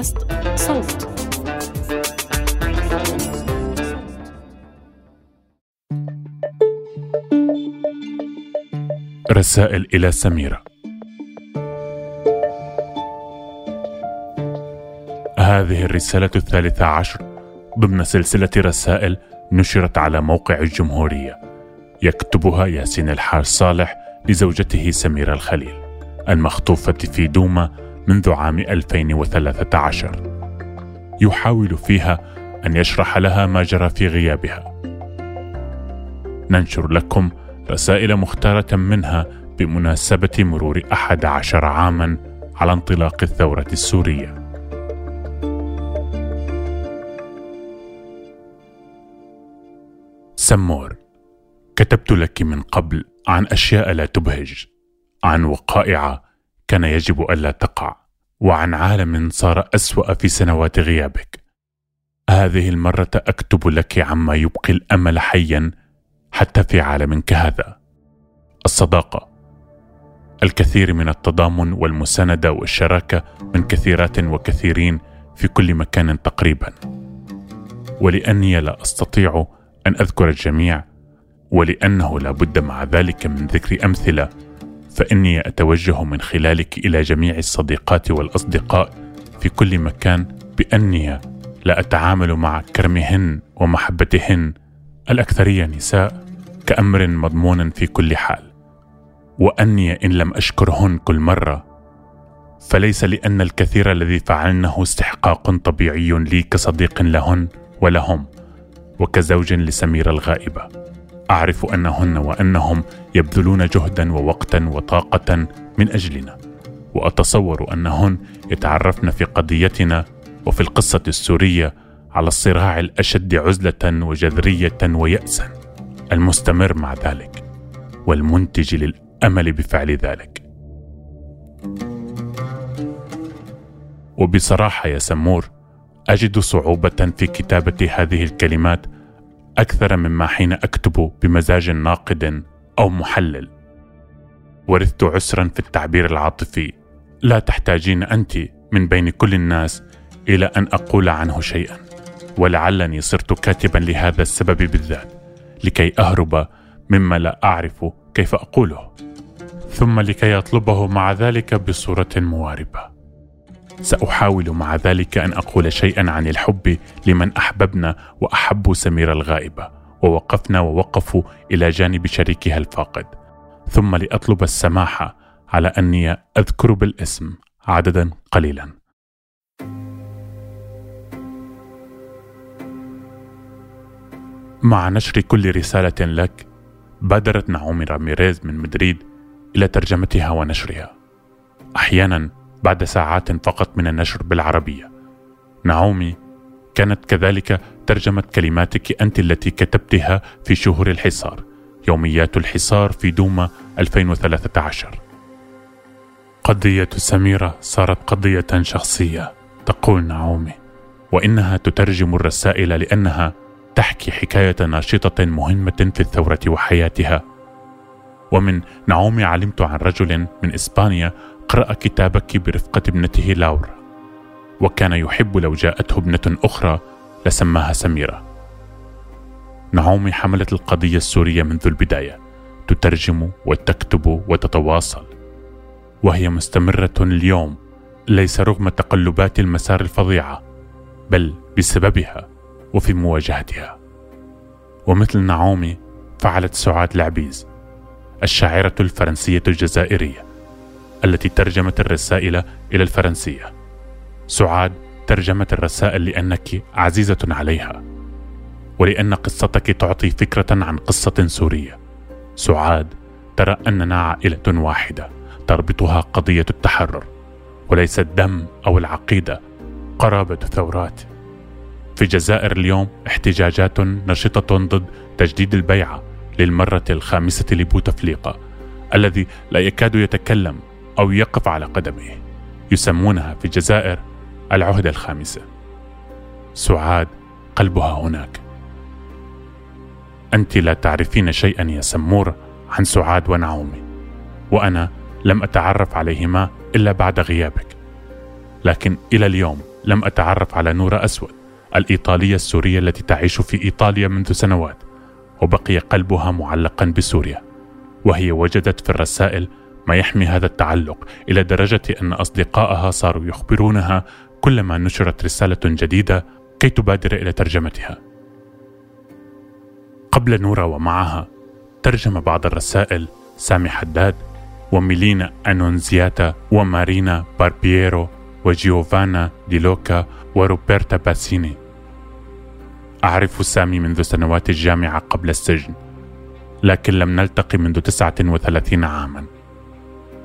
بودكاست صوت. رسائل إلى سميرة. هذه الرسالة الثالثة عشر. ضمن سلسلة رسائل نشرت على موقع الجمهورية. يكتبها ياسين الحاج صالح لزوجته سميرة الخليل. المخطوفة في دوما منذ عام 2013 يحاول فيها أن يشرح لها ما جرى في غيابها. ننشر لكم رسائل مختارة منها بمناسبة مرور أحد عشر عاما على انطلاق الثورة السورية. سمور كتبت لك من قبل عن أشياء لا تبهج عن وقائع كان يجب ألا تقع. وعن عالم صار أسوأ في سنوات غيابك. هذه المرة أكتب لك عما يبقي الأمل حيا حتى في عالم كهذا. الصداقة. الكثير من التضامن والمساندة والشراكة من كثيرات وكثيرين في كل مكان تقريبا. ولأني لا أستطيع أن أذكر الجميع ولأنه لا بد مع ذلك من ذكر أمثلة فإني أتوجه من خلالك إلى جميع الصديقات والأصدقاء في كل مكان بأني لا أتعامل مع كرمهن ومحبتهن الأكثرية نساء كأمر مضمون في كل حال. وأني إن لم أشكرهن كل مرة فليس لأن الكثير الذي فعلنه استحقاق طبيعي لي كصديق لهن ولهم وكزوج لسميرة الغائبة. أعرف أنهن وأنهم يبذلون جهدا ووقتا وطاقة من أجلنا وأتصور أنهن يتعرفن في قضيتنا وفي القصة السورية على الصراع الأشد عزلة وجذرية ويأسا المستمر مع ذلك والمنتج للأمل بفعل ذلك. وبصراحة يا سمور أجد صعوبة في كتابة هذه الكلمات أكثر مما حين أكتب بمزاج ناقد أو محلل. ورثت عسرا في التعبير العاطفي. لا تحتاجين أنت من بين كل الناس إلى أن أقول عنه شيئا. ولعلني صرت كاتبا لهذا السبب بالذات لكي أهرب مما لا أعرف كيف أقوله. ثم لكي أطلبه مع ذلك بصورة مواربة. سأحاول مع ذلك أن أقول شيئا عن الحب لمن أحببنا واحبوا سميره الغائبه ووقفنا ووقفوا إلى جانب شريكها الفاقد. ثم لأطلب السماح على أني أذكر بالاسم عددا قليلا. مع نشر كل رسالة لك بادرت نعومي راميريز من مدريد إلى ترجمتها ونشرها. أحيانا بعد ساعات فقط من النشر بالعربية. نعومي كانت كذلك ترجمت كلماتك أنت التي كتبتها في شهور الحصار يوميات الحصار في دوما 2013 قضية سميرة صارت قضية شخصية تقول نعومي وإنها تترجم الرسائل لأنها تحكي حكاية ناشطة مهمة في الثورة وحياتها. ومن نعومي علمت عن رجل من إسبانيا قرأ كتابك برفقة ابنته لاورا وكان يحب لو جاءته ابنة أخرى لسماها سميرة. نعومي حملت القضية السورية منذ البداية. تترجم وتكتب وتتواصل. وهي مستمرة اليوم. ليس رغم تقلبات المسار الفظيعة بل بسببها وفي مواجهتها. ومثل نعومي فعلت سعاد العبيز الشاعرة الفرنسية الجزائرية. التي ترجمت الرسائل إلى الفرنسية. سعاد ترجمت الرسائل لأنك عزيزة عليها ولأن قصتك تعطي فكرة عن قصة سورية. سعاد ترى أننا عائلة واحدة تربطها قضية التحرر وليس الدم أو العقيدة قرابة ثورات. في الجزائر اليوم احتجاجات نشطة ضد تجديد البيعة للمرة الخامسة لبوتفليقة الذي لا يكاد يتكلم أو يقف على قدمه يسمونها في الجزائر العهدة الخامسة سعاد قلبها هناك. أنت لا تعرفين شيئا يا سمور عن سعاد ونعومي وأنا لم أتعرف عليهما إلا بعد غيابك. لكن إلى اليوم لم أتعرف على نورة أسود الإيطالية السورية التي تعيش في إيطاليا منذ سنوات وبقي قلبها معلقا بسوريا وهي وجدت في الرسائل ما يحمي هذا التعلق إلى درجة أن أصدقائها صاروا يخبرونها كلما نشرت رسالة جديدة كي تبادر إلى ترجمتها. قبل نورا ومعها ترجم بعض الرسائل سامي حداد وميلينا أنونزياتا ومارينا باربييرو وجيوفانا دي لوكا وروبرتا باسيني. أعرف سامي منذ سنوات الجامعة قبل السجن لكن لم نلتقي منذ تسعة وثلاثين عاما.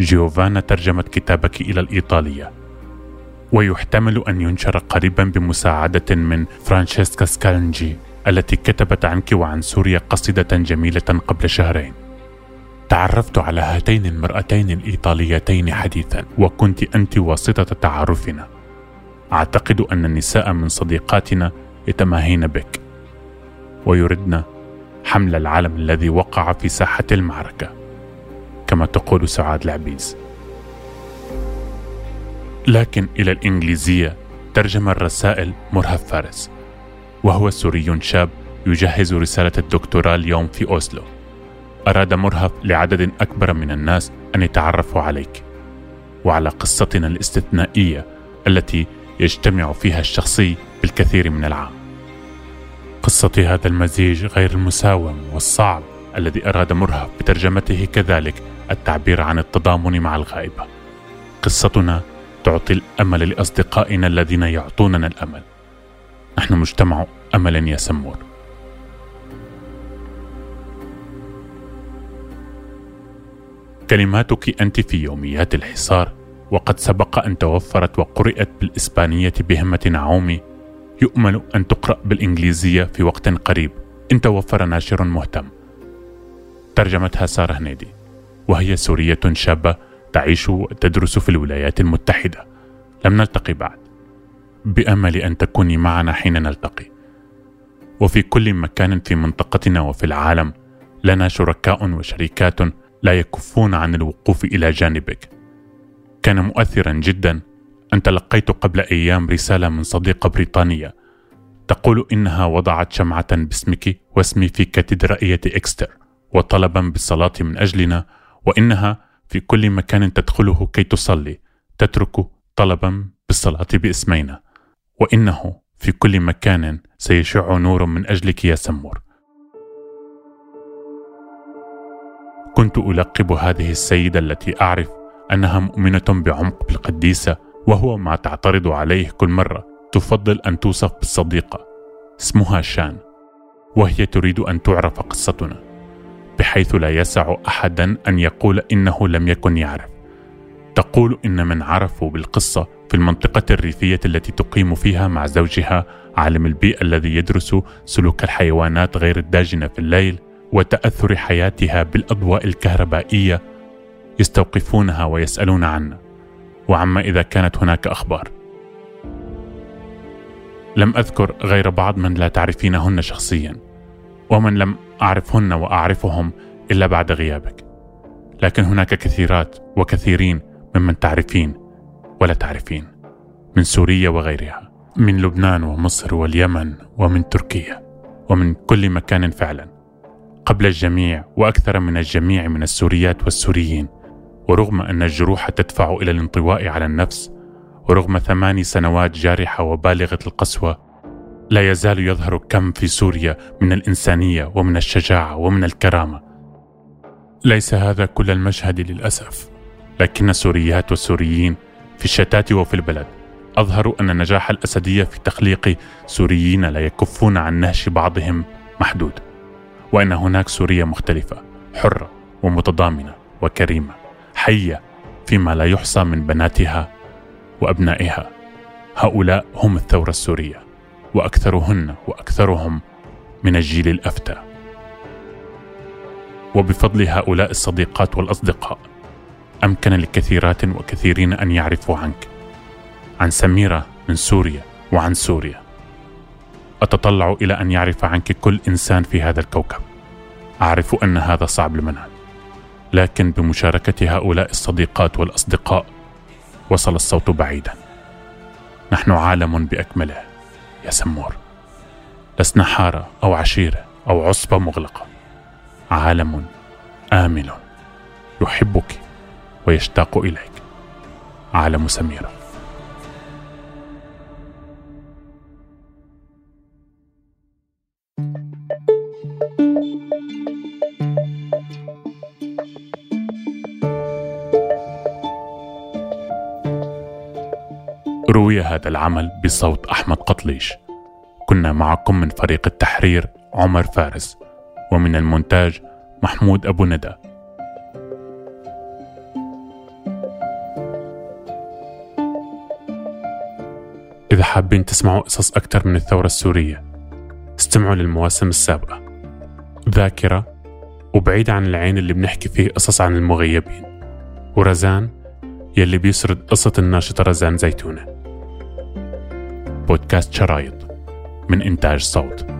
جيوفانا ترجمت كتابك إلى الإيطالية. ويحتمل أن ينشر قريبا بمساعدة من فرانشيسكا سكالنجي التي كتبت عنك وعن سوريا قصيدة جميلة قبل شهرين. تعرفت على هاتين المرأتين الإيطاليتين حديثا وكنت أنت واسطة تعارفنا. أعتقد أن النساء من صديقاتنا يتماهين بك. ويردن حمل العلم الذي وقع في ساحة المعركة. كما تقول سعاد العبيز لكن إلى الإنجليزية ترجم الرسائل مرهف فارس وهو سوري شاب يجهز رسالة الدكتوراه اليوم في أوسلو. أراد مرهف لعدد أكبر من الناس أن يتعرفوا عليك وعلى قصتنا الاستثنائية التي يجتمع فيها الشخصي بالكثير من العام. قصة هذا المزيج غير المساوم والصعب الذي أراد مرهف بترجمته كذلك التعبير عن التضامن مع الغائبة. قصتنا تعطي الأمل لأصدقائنا الذين يعطوننا الأمل. نحن مجتمع أمل يا سمور. كلماتك أنت في يوميات الحصار وقد سبق أن توفرت وقرئت بالإسبانية بهمة نعومي يؤمل أن تقرأ بالإنجليزية في وقت قريب. إن توفر ناشر مهتم. ترجمتها سارة هنيدي. وهي سورية شابة تعيش وتدرس في الولايات المتحدة. لم نلتقي بعد. بأمل أن تكوني معنا حين نلتقي. وفي كل مكان في منطقتنا وفي العالم لنا شركاء وشركات لا يكفون عن الوقوف إلى جانبك. كان مؤثرا جدا أن تلقيت قبل أيام رسالة من صديقة بريطانية تقول إنها وضعت شمعة باسمك واسمي في كاتدرائية إكستر وطلبا بالصلاة من أجلنا وإنها في كل مكان تدخله كي تصلي تترك طلبا بالصلاة باسمينا. وإنه في كل مكان سيشع نور من أجلك يا سمور. كنت ألقب هذه السيدة التي أعرف أنها مؤمنة بعمق بالقديسة وهو ما تعترض عليه كل مرة. تفضل أن توصف بالصديقة اسمها شان وهي تريد أن تعرف قصتنا. بحيث لا يسع أحدا أن يقول إنه لم يكن يعرف. تقول إن من عرفوا بالقصة في المنطقة الريفية التي تقيم فيها مع زوجها عالم البيئة الذي يدرس سلوك الحيوانات غير الداجنة في الليل وتأثر حياتها بالأضواء الكهربائية يستوقفونها ويسألون عنا وعما إذا كانت هناك أخبار. لم أذكر غير بعض من لا تعرفينهن شخصيا. ومن لم أعرفهن وأعرفهم إلا بعد غيابك. لكن هناك كثيرات وكثيرين ممن تعرفين ولا تعرفين من سوريا وغيرها من لبنان ومصر واليمن ومن تركيا ومن كل مكان فعلا قبل الجميع وأكثر من الجميع من السوريات والسوريين. ورغم أن الجروح تدفع إلى الانطواء على النفس ورغم ثماني سنوات جارحة وبالغة القسوة لا يزال يظهر كم في سوريا من الإنسانية ومن الشجاعة ومن الكرامة. ليس هذا كل المشهد للأسف لكن السوريات والسوريين في الشتات وفي البلد. أظهروا أن نجاح الأسدية في تخليق سوريين لا يكفون عن نهش بعضهم محدود وأن هناك سوريا مختلفة حرة ومتضامنة وكريمة حية فيما لا يحصى من بناتها وأبنائها. هؤلاء هم الثورة السورية. وأكثرهن وأكثرهم من الجيل الأفتى. وبفضل هؤلاء الصديقات والأصدقاء أمكن لكثيرات وكثيرين أن يعرفوا عنك عن سميرة من سوريا وعن سوريا. أتطلع إلى أن يعرف عنك كل إنسان في هذا الكوكب. أعرف أن هذا صعب المنال لكن بمشاركة هؤلاء الصديقات والأصدقاء وصل الصوت بعيدا. نحن عالم بأكمله. يا سمور. لسنا حارة أو عشيرة أو عصبة مغلقة. عالم آمن يحبك ويشتاق إليك. عالم سميرة. هذا العمل بصوت أحمد قطليش. كنا معكم من فريق التحرير عمر فارس ومن المونتاج محمود أبو ندى. إذا حابين تسمعوا قصص أكثر من الثورة السورية استمعوا للمواسم السابقة. ذاكرة وبعيد عن العين اللي بنحكي فيه قصص عن المغيبين. ورزان يلي بيسرد قصة الناشطة رزان زيتونة. بودكاست شرايط من إنتاج صوت.